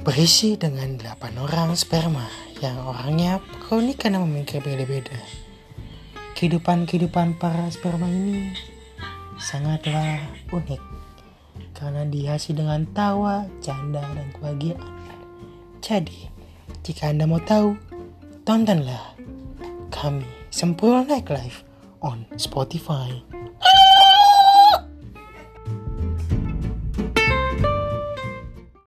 berisi dengan 8 orang sperma yang orangnya unik karena memikir beda-beda. Kehidupan-kehidupan para sperma ini sangatlah unik karena dihiasi dengan tawa, canda, dan kebahagiaan. Jadi, jika Anda mau tahu, tontonlah kami Sempurna Night Live on Spotify.